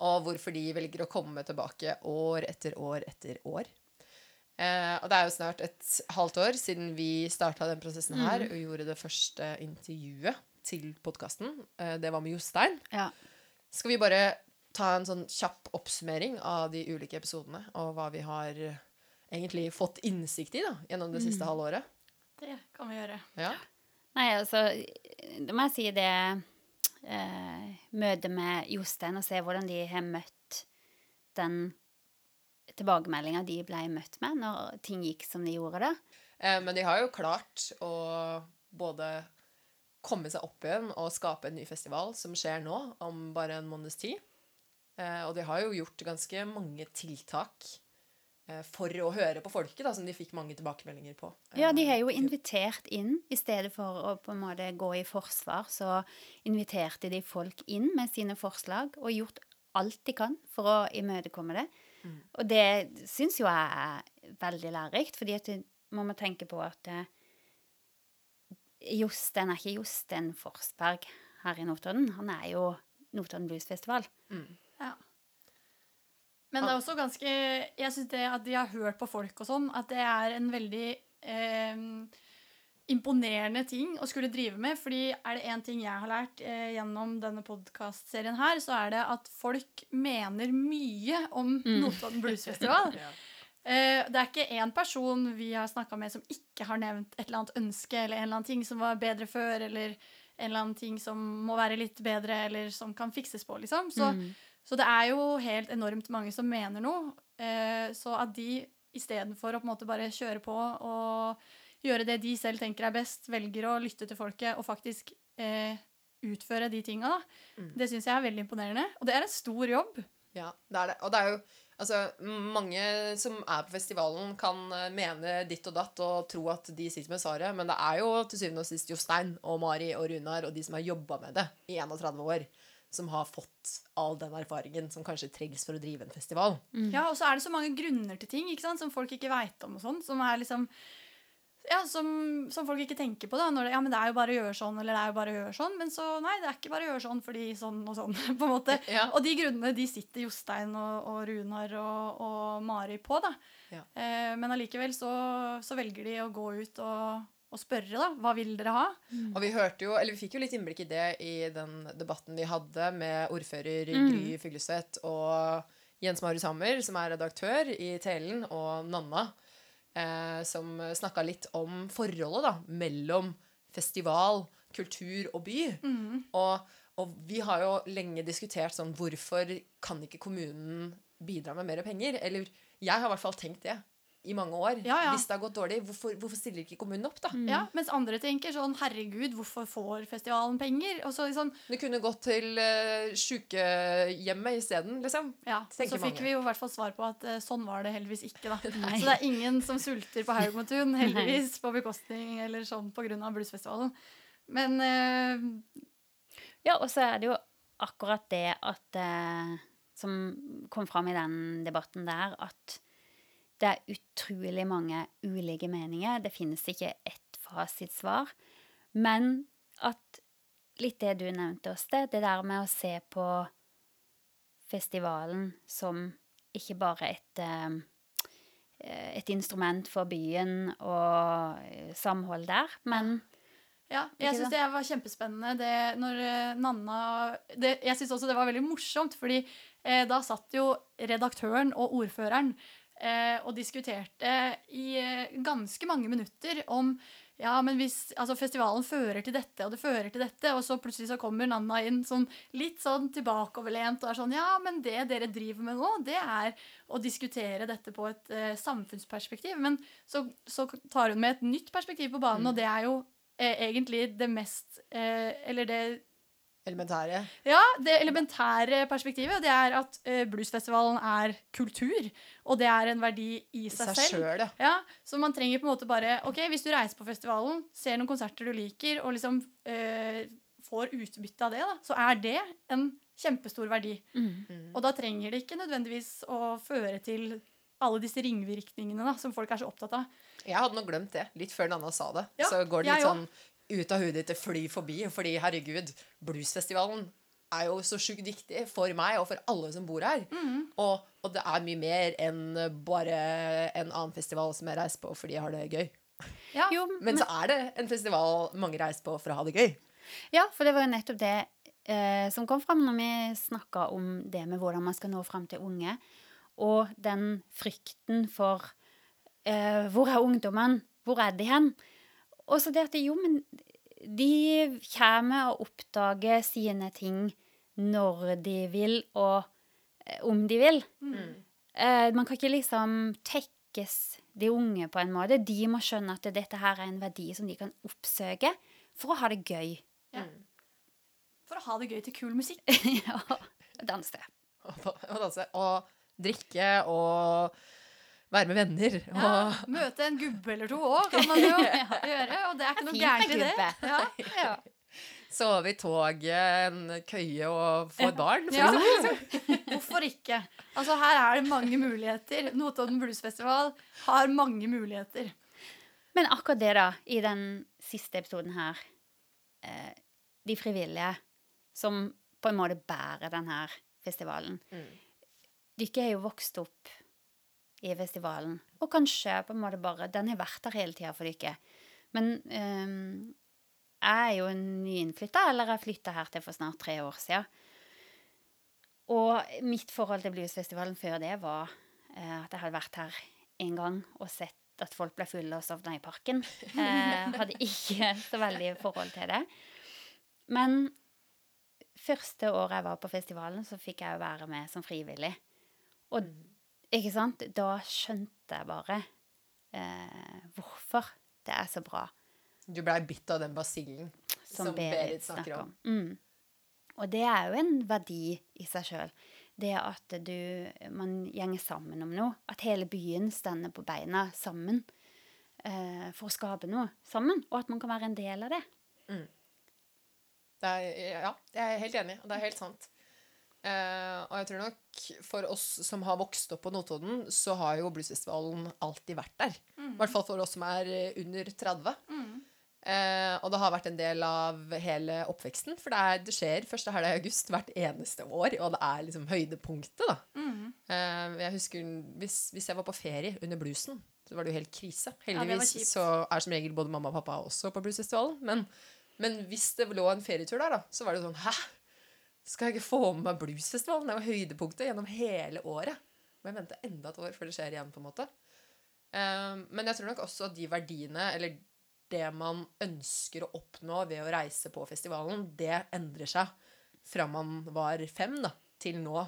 Og hvorfor de velger å komme tilbake år etter år etter år. Eh, og det er jo snart et halvt år siden vi starta den prosessen her og gjorde det første intervjuet til podkasten. Eh, det var med Jostein. Ja. Skal vi bare ta en sånn kjapp oppsummering av de ulike episodene, og hva vi har eh, egentlig fått innsikt i da, gjennom det siste halvåret? Det kan vi gjøre. Ja. Nei, altså Da må jeg si det eh, Møtet med Jostein og se hvordan de har møtt den tilbakemeldinga de ble møtt med når ting gikk som de gjorde da. Eh, men de har jo klart å både komme seg opp igjen og skape en ny festival som skjer nå, om bare en måneds tid. Eh, og de har jo gjort ganske mange tiltak eh, for å høre på folket, da, som de fikk mange tilbakemeldinger på. Ja, de Eh, har jo invitert inn, i stedet for å på en måte gå i forsvar, så inviterte de folk inn med sine forslag, og gjort alt de kan for å imøtekomme det. Mm. Og det syns jo jeg er veldig lærerikt, fordi at man må tenke på at eh, Jostein er ikke Jostein Forsberg her i Notodden. Han er jo Notodden Bluesfestival. Ja. Men det er også ganske Jeg syns det at de har hørt på folk og sånn, at det er en veldig eh, imponerende ting å skulle drive med. fordi er det én ting jeg har lært eh, gjennom denne podkastserien her, så er det at folk mener mye om Notodden Bluesfestival. Ja. Eh, det er ikke én person vi har snakka med som ikke har nevnt et eller annet ønske eller en eller annen ting som var bedre før, eller en eller annen ting som må være litt bedre, eller som kan fikses på, liksom. Så, så det er jo helt enormt mange som mener noe. Eh, så at de istedenfor å på en måte bare kjøre på og gjøre det de selv tenker er best, velger å lytte til folket og faktisk eh, utføre de tinga, da. Mm. Det syns jeg er veldig imponerende. Og det er en stor jobb. Ja, det er det. Og det er jo altså, mange som er på festivalen, kan eh, mene ditt og datt og tro at de sitter med svaret, men det er jo til syvende og sist Jostein og Mari og Runar og de som har jobba med det i 31 år, som har fått all den erfaringen som kanskje trengs for å drive en festival. Ja, og så er det så mange grunner til ting ikke sant, som folk ikke veit om, og sånn, som er liksom ja, som, som folk ikke tenker på. da, når det, ja, men det er jo bare å gjøre sånn, eller det er jo bare å gjøre sånn. Men så, nei, det er ikke bare å gjøre sånn fordi sånn og sånn. på en måte. Ja. Og de grunnene de sitter Jostein og, og Runar og, og Mari på. da. Ja. Eh, men allikevel så, så velger de å gå ut og, og spørre, da. Hva vil dere ha? Og vi hørte jo, eller vi fikk jo litt innblikk i det i den debatten vi hadde med ordfører Mm. Gry og Jens Marius Hammer, som er redaktør i Telen, og Nanna, eh, som snakka litt om forholdet da, mellom festival, kultur og by. Og, og vi har jo lenge diskutert sånn hvorfor kan ikke kommunen bidra med mer penger? Eller jeg har i hvert fall tenkt det i mange år. Ja, ja. Hvis det har gått dårlig, hvorfor, hvorfor stiller ikke kommunen opp, da? Ja, Mens andre tenker sånn herregud, hvorfor får festivalen penger? Og så liksom, Det kunne gått til uh, sjukehjemmet isteden, liksom. ja, Så fikk mange. vi jo i hvert fall svar på at uh, sånn var det heldigvis ikke. da. Så det er ingen som sulter på Haugmotun, heldigvis, på bekostning eller sånn på grunn av bluesfestivalen. Men uh, Ja, og så er det jo akkurat det at Som kom fram i den debatten der, at det er utrolig mange ulike meninger. Det finnes ikke ett fasitsvar. Men at litt det du nevnte, Åste, det der med å se på festivalen som ikke bare et eh, et instrument for byen og eh, samhold der, men Ja, jeg syns det? var kjempespennende det når eh, Nanna det, Jeg syns også det var veldig morsomt, fordi eh, da satt jo redaktøren og ordføreren eh, og diskuterte i eh, ganske mange minutter om ja, men hvis altså festivalen fører til dette, og det fører til dette, og så plutselig så kommer Nanna inn sånn litt sånn tilbakeoverlent og er sånn Ja, men det dere driver med nå, det er å diskutere dette på et eh, samfunnsperspektiv. Men så, så tar hun med et nytt perspektiv på banen, og det er jo eh, egentlig det mest eh, Eller det Elementære. ja, det elementære perspektivet, det er at eh, bluesfestivalen er kultur, og det er en verdi i seg, seg selv. selv ja. Ja, så man trenger på en måte bare Ok, hvis du reiser på festivalen, ser noen konserter du liker, og liksom eh, får utbytte av det, da, så er det en kjempestor verdi. Mm. Og da trenger det ikke nødvendigvis å føre til alle disse ringvirkningene da, som folk er så opptatt av. Jeg hadde nå glemt det, litt før Nanna sa det. Ja, så går det litt sånn ut av hudet til fly forbi, fordi herregud, bluesfestivalen er jo så sjukt viktig for meg og for alle som bor her. Mm. Og, og det er mye mer enn bare en annen festival som jeg reiser på fordi jeg har det gøy. Ja, Jo, Men så er det en festival mange reiser på for å ha det gøy. Ja, for det var jo nettopp det eh, som kom fram når vi snakka om det med hvordan man skal nå fram til unge, og den frykten for eh, Hvor er ungdommen? Hvor er de hen? Og så det at jo, men de kommer og oppdager sine ting når de vil, og eh, om de vil. Eh, man kan ikke liksom tekkes de unge på en måte. De må skjønne at dette her er en verdi som de kan oppsøke for å ha det gøy. For å ha det gøy til kul musikk. ja, dans det. og da- og danse. Og drikke og være med venner. Ja, møte en gubbe eller to òg kan man jo gjøre, og det er ikke noe gærent i det. Ja. Ja. sove i toget, en køye og få et barn. for Ja. eksempel. Hvorfor ikke? Altså, her er det mange muligheter. Notodden Bluesfestival har mange muligheter. Men akkurat det, da, i den siste episoden her eh, De frivillige som på en måte bærer den her festivalen. Mm. Dere er jo vokst opp i festivalen, og kanskje på en måte bare Den har vært der hele tida for dere. Men um, jeg er jo en nyinnflytta, eller jeg flytta her til for snart tre år siden. Og mitt forhold til bluesfestivalen før det var uh, at jeg hadde vært her en gang og sett at folk ble fulle og sovna i parken. Uh, hadde ikke så veldig forhold til det. Men første året jeg var på festivalen, så fikk jeg jo være med som frivillig. Og ikke sant? Da skjønte jeg bare eh, hvorfor det er så bra Du blei bitt av den basillen som, som Berit snakker om. Mm. Og det er jo en verdi i seg sjøl. Det at du, man gjenger sammen om noe. At hele byen stender på beina sammen eh, for å skape noe sammen. Og at man kan være en del av det. Det er, ja, jeg er helt enig, og det er helt sant. Eh, og jeg tror nok for oss som har vokst opp på Notodden, så har jo bluesfestivalen alltid vært der. I hvert fall for oss som er eh, under 30. Eh, og det har vært en del av hele oppveksten, for det, er, det skjer første helg i august hvert eneste år, og det er liksom høydepunktet, da. Eh, jeg husker hvis, hvis jeg var på ferie under bluesen, så var det jo helt krise. Heldigvis ja, så er som regel både mamma og pappa også på bluesfestivalen, men, men hvis det lå en ferietur der, da, så var det sånn Hæ? Skal jeg ikke få med meg bluesfestivalen? Det er jo høydepunktet gjennom hele året. Må jeg vente enda et år før det skjer igjen, på en måte. Um, men jeg tror nok også at de verdiene, eller det man ønsker å oppnå ved å reise på festivalen, det endrer seg fra man var fem da, til nå,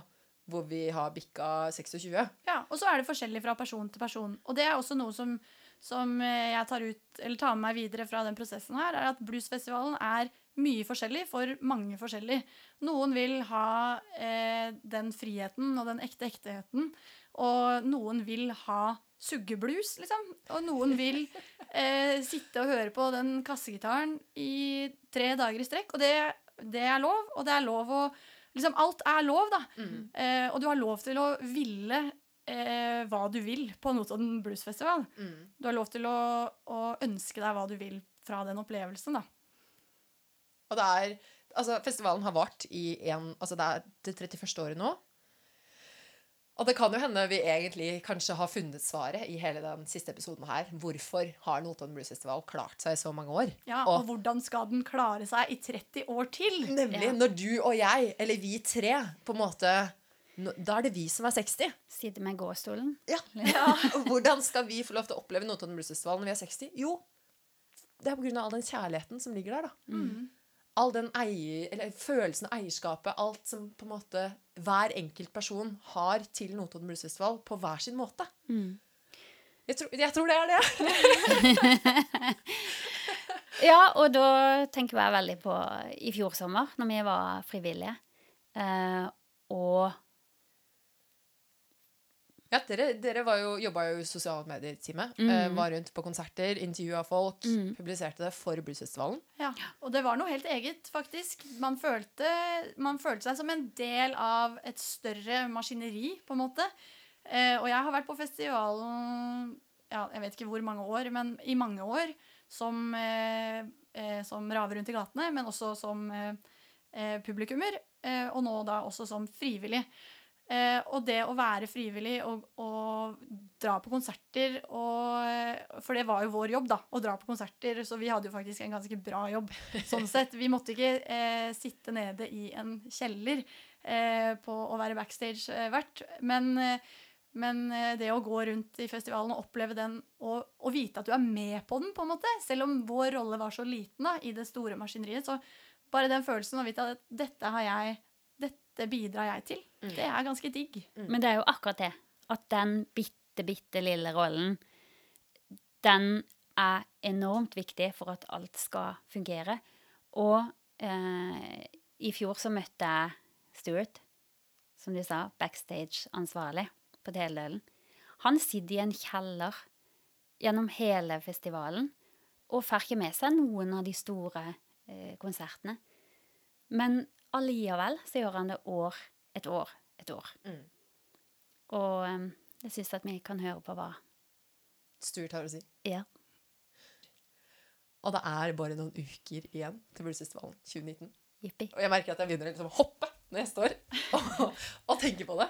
hvor vi har bikka 26. Ja, Og så er det forskjellig fra person til person. Og det er også noe som, som eh, jeg tar, ut, tar med meg videre fra den prosessen her, er at bluesfestivalen er mye forskjellig for mange forskjellig. Noen vil ha eh, den friheten og den ekte ekteheten, og noen vil ha suggeblues, liksom. Og noen vil eh, sitte og høre på den kassegitaren i tre dager i strekk, og det, det er lov, og det er lov å Liksom, alt er lov, da. Eh, og du har lov til å ville eh, hva du vil på Notodden Bluesfestival. Du har lov til å, å ønske deg hva du vil fra den opplevelsen, da. Og det er Altså, festivalen har vart i en Altså, det er det 31. året nå. Og det kan jo hende vi egentlig kanskje har funnet svaret i hele den siste episoden her. Hvorfor har Notodden Blues Festival klart seg i så mange år? Ja, og, hvordan skal den klare seg i 30 år til? Nemlig Ja. når du og jeg, eller vi tre, på en måte Da er det vi som er 60. Sitte med gåstolen. Ja. ja. hvordan skal vi få lov til å oppleve Notodden Blues Festival når vi er 60? Jo, det er på grunn av all den kjærligheten som ligger der, da. All den eier, eller følelsen av eierskapet, alt som på en måte hver enkelt person har til Notodden Blues Festival på hver sin måte. Jeg, tror, jeg tror det er det. Ja, og da tenker jeg veldig på i fjor sommer, når vi var frivillige. Eh, og Ja, dere, dere var jo, jobba jo i sosiale medier-teamet. Eh, var rundt på konserter, intervjua folk, publiserte det for Bluesfestivalen. Ja, og det var noe helt eget, faktisk. Man følte, man følte seg som en del av et større maskineri, på en måte. Eh, og jeg har vært på festivalen ja, jeg vet ikke hvor mange år, men i mange år som, eh, eh, som rave rundt i gatene, men også som eh, publikummer, eh, og nå da også som frivillig. Eh, og det å være frivillig og, og dra på konserter og, For det var jo vår jobb, da, å dra på konserter, så vi hadde jo faktisk en ganske bra jobb. sånn sett. Vi måtte ikke eh, sitte nede i en kjeller eh, på å være backstage-vert. men, eh, men eh, det å gå rundt i festivalen og oppleve den, og, og vite at du er med på den, på en måte, selv om vår rolle var så liten da, i det store maskineriet, så bare den følelsen å vite at dette har jeg dette bidrar jeg til. Det er ganske digg. Men det er jo akkurat det. At den bitte, bitte lille rollen, den er enormt viktig for at alt skal fungere. Og eh, i fjor så møtte jeg Stuart, som du sa, backstage-ansvarlig på Teledølen, han sitter i en kjeller gjennom hele festivalen og får ikke med seg noen av de store eh, konsertene. Men allikevel så gjør han det år et år et år. Mm. Og um, jeg syns at vi kan høre på hva Stuart har å si. Ja. Og det er bare noen uker igjen til Bluesfestivalen 2019. Yippie. Og jeg merker at jeg begynner å liksom hoppe når jeg står og, og tenker på det.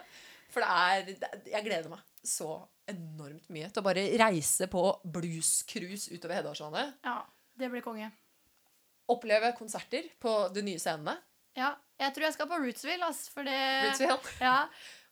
For det er det- Jeg gleder meg så enormt mye til å bare reise på bluescruise utover Hedmarkslandet. Ja, det blir konge. Oppleve konserter på de nye scenene. Ja, jeg tror jeg skal på Rootsville, ass, for det Rootsville. Ja,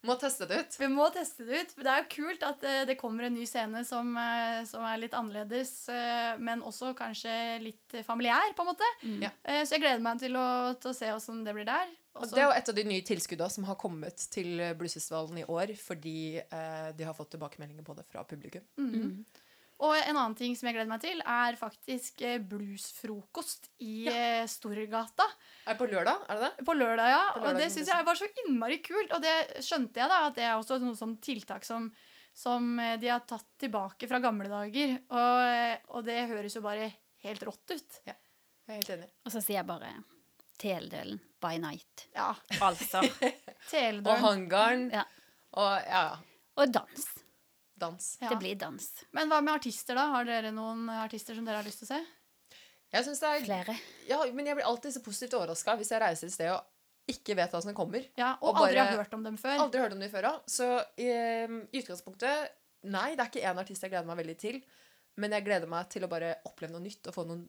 Må teste det ut. vi må teste det ut. Det er jo kult at eh, det kommer en ny scene som, eh, som er litt annerledes, eh, men også kanskje litt familiær, på en måte. Ja. Eh, Så jeg gleder meg til å, til å se åssen det blir der. Også- det er jo et av de nye tilskuddene som har kommet til Bluesfestivalen i år, fordi eh, de har fått tilbakemeldinger på det fra publikum. Mhm. Og en annen ting som jeg gleder meg til, er faktisk eh, bluesfrokost i ja. Storgata. Er det på lørdag? Er det det? På lørdag, ja. På og det syns jeg var så innmari kult. Og det skjønte jeg, da, at det er også noe sånn tiltak som, som eh, de har tatt tilbake fra gamle dager. Og, eh, og det høres jo bare helt rått ut. Ja, Jeg er helt enig. Og så sier jeg bare Teledølen by night. Ja. Altså. Og hangaren. Ja. Og ja, ja. Og dans. Dans. Ja. Det blir dans. Men hva med artister, da? Har dere noen artister som dere har lyst til å se? Jeg synes det er Flere. Ja, men jeg blir alltid så positivt overraska hvis jeg reiser et sted og ikke vet hva som kommer. Ja, Og, Og aldri bare- har hørt om dem før. Aldri hørt om dem før ja. Så i, i utgangspunktet Nei, det er ikke én artist jeg gleder meg veldig til. Men jeg gleder meg til å bare oppleve noe nytt og få noen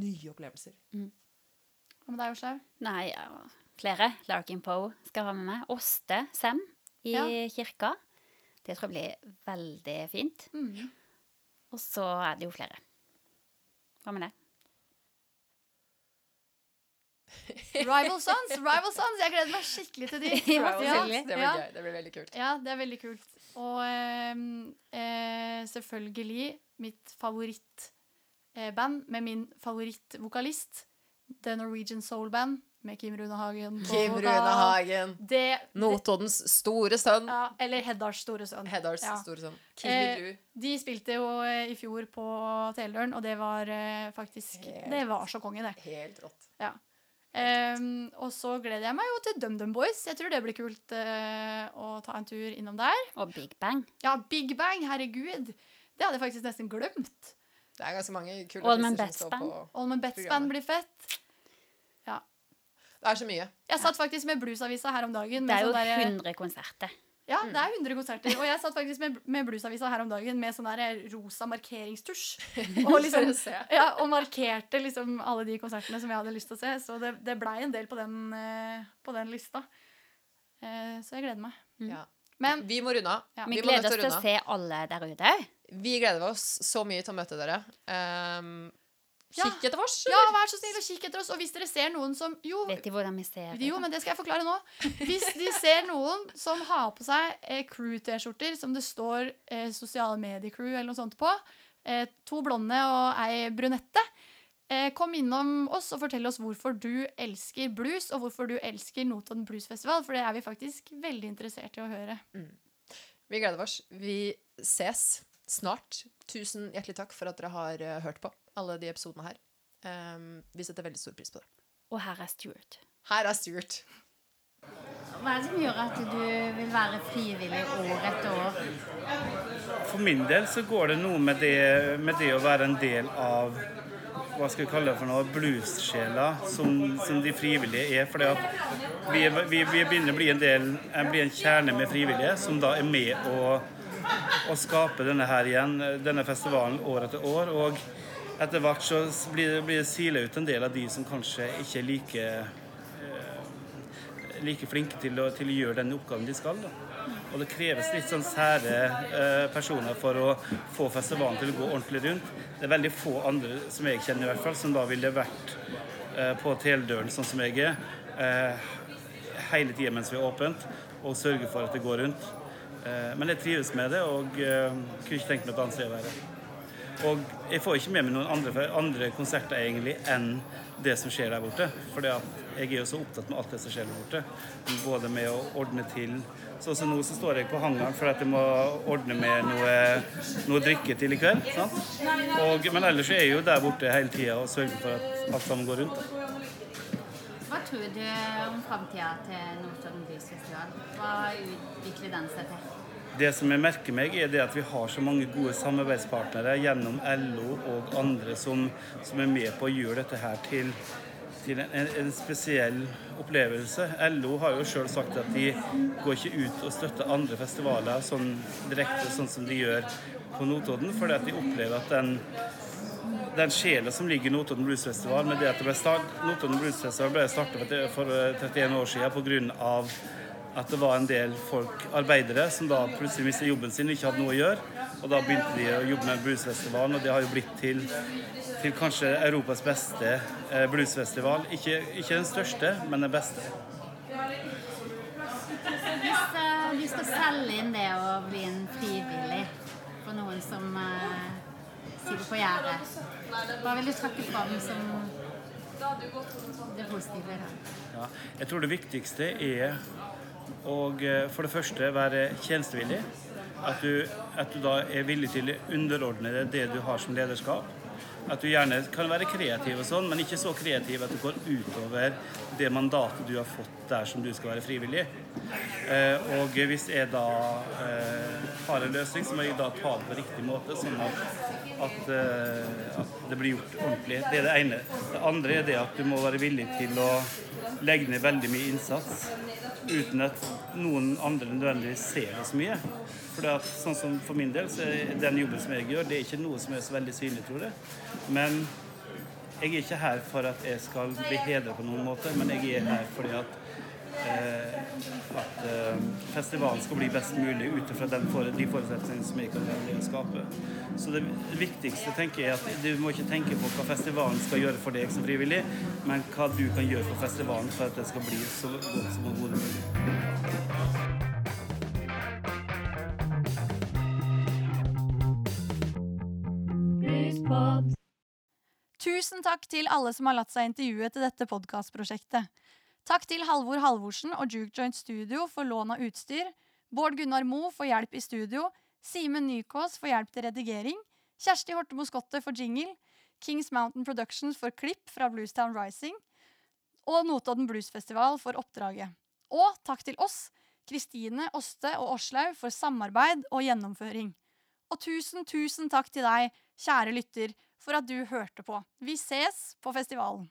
nye opplevelser. Hva med deg, Åslaug? Nei, ja, flere. Larkin Poe skal ha med meg. Åste Sem i Ja. kirka. Det tror jeg blir veldig fint. Mm. Og så er det jo flere. Hva med det? Rival Sons! Rival Sons! Jeg gleder meg skikkelig til de. Ja, Rivals. Det blir Ja. gøy. Det blir veldig kult. Ja, det er veldig kult. Og ehm, eh, selvfølgelig mitt favorittband med min favorittvokalist, The Norwegian Soul Band, med Kim Rune Hagen. Kim Runehagen. Rune Hagen. Det, det, Notoddens store sønn. ja, eller Heddars store sønn. Heddars Ja. store sønn. Eh, De spilte jo eh, i fjor på Teledøren, og det var eh, faktisk Helt. Det var så konge, det. Helt rått. Ehm, og så gleder jeg meg jo til DumDum Boys. Jeg tror det blir kult eh, å ta en tur innom der. Og Big Bang. Ja, Big Bang, herregud! Det hadde jeg faktisk nesten glemt. Det er ganske mange kule Allman artister som står på Allman Betts Band blir fett. Det er så mye. Jeg satt faktisk med Bluesavisa her om dagen. Det er jo der, 100 konserter. Ja, det er 100 konserter. Og jeg satt faktisk med, med Bluesavisa her om dagen med sånn der rosa markeringstusj. Og, liksom, ja, og markerte liksom alle de konsertene som jeg hadde lyst til å se. Så det, det blei en del på den, eh, på den lista. Eh, så jeg gleder meg. Ja. Men Vi må runde av. Ja. Vi Vi gleder oss til å å se alle der ute. Vi gleder oss så mye til å møte dere. Um. Kikk etter oss, ja, vær så snill og kikk etter oss. Og hvis dere ser noen som Jo, Vet de hvordan vi ser det? Jo, men det skal jeg forklare nå. Hvis de ser noen som har på seg eh, crew-T-skjorter som det står eh, sosiale medier-crew eller noe sånt på, eh, to blonde og ei brunette, eh, kom innom oss og fortell oss hvorfor du elsker blues, og hvorfor du elsker Notodden Blues Festival, for det er vi faktisk veldig interessert i å høre. Vi gleder oss. Vi ses snart. Tusen hjertelig takk for at dere har eh, hørt på alle de episodene her. Um, vi setter veldig stor pris på det. Og her er Stuart. Her er Stuart. Hva er det som gjør at du vil være frivillig år etter år? For min del så går det noe med det, med det å være en del av hva skal vi kalle det for noe, bluessjela som, som de frivillige er. Fordi vi, vi, vi begynner å bli en del, bli en kjerne med frivillige som da er med å, å skape denne her igjen, denne festivalen år etter år. Og etter hvert så blir det, blir det sila ut en del av de som kanskje ikke er like like flinke til å, til å gjøre den oppgaven de skal. Da. Og det kreves litt sånn sære eh, personer for å få festivalen til å gå ordentlig rundt. Det er veldig få andre, som jeg kjenner i hvert fall, som da ville vært eh, på teledøren sånn som jeg er, eh, hele tida mens vi er åpent, og sørge for at det går rundt. Eh, men jeg trives med det, og eh, kunne ikke tenkt meg et annet sted å være. Og jeg får ikke med meg noen andre, andre konserter egentlig enn det som skjer der borte. For jeg er jo så opptatt med alt det som skjer der borte. Både med å ordne til Sånn som nå så står jeg på hangaren for at jeg må ordne med noe, noe drikke til i kveld. sant? Og, men ellers er jeg jo der borte hele tida og sørger for at alt sammen går rundt. Hva tror du om framtida til Notodden Blues Festival? Hva utvikler den seg til? Det som jeg merker meg, er at vi har så mange gode samarbeidspartnere gjennom LO og andre som, som er med på å gjøre dette her til, til en, en, spesiell opplevelse. LO har jo sjøl sagt at de går ikke ut og støtter andre festivaler sånn direkte, sånn som de gjør på Notodden, fordi at de opplever at den den sjela som ligger i Notodden Blues Festival, med det at det ble start, Notodden Blues Festival ble startet for 31 år siden pga at det var en del folk, arbeidere, som da plutselig mistet jobben sin og ikke hadde noe å gjøre. Og da begynte de å jobbe med bluesfestivalen, og det har jo blitt til, til kanskje Europas beste eh, bluesfestival. Ikke, ikke, den største, men den beste. Hvis uh, du skal selge inn det å bli en frivillig for noen som uh, sitter på gjerdet, hva vil du trekke fram som det positive? Ja, jeg tror det viktigste er og eh, for det første være tjenestevillig. At du, at du da er villig til å underordne deg det du har som lederskap. At du gjerne kan være kreativ, og sånn, men ikke så kreativ at du går utover det mandatet du har fått der som du skal være frivillig. Eh, og hvis jeg da eh, har en løsning, så må jeg da ta det på riktig måte, sånn at, at, at, det blir gjort ordentlig. Det er det ene. Det andre er det at du må være villig til å legge ned veldig mye innsats uten at noen andre nødvendigvis ser det så mye. For det at, sånn som for min del, så er den jobben som jeg gjør, det er ikke noe som er så veldig synlig, tror jeg. Men jeg er ikke her for at jeg skal bli hedret på noen måte, men jeg er her fordi at at eh, festivalen skal bli best mulig ut fra de forutsetningene som jeg kan skape. Så det viktigste tenker jeg at du må ikke tenke på hva festivalen skal gjøre for deg som frivillig, men hva du kan gjøre for festivalen for at det skal bli så godt som overhodet mulig. Tusen takk til alle som har latt seg intervjue til dette podkastprosjektet. Takk til Halvor Halvorsen og Juke Joint Studio for lån av utstyr, Bård Gunnar Mo for hjelp i studio, Simen Nykås for hjelp til redigering, Kjersti Hortemo Skottet for jingle, Kings Mountain Productions for klipp fra Bluestown Rising og Notodden Bluesfestival for oppdraget. Og takk til oss, Kristine, Åste og Åslaug for samarbeid og gjennomføring. Og tusen, tusen takk til deg, kjære lytter, for at du hørte på. Vi ses på festivalen.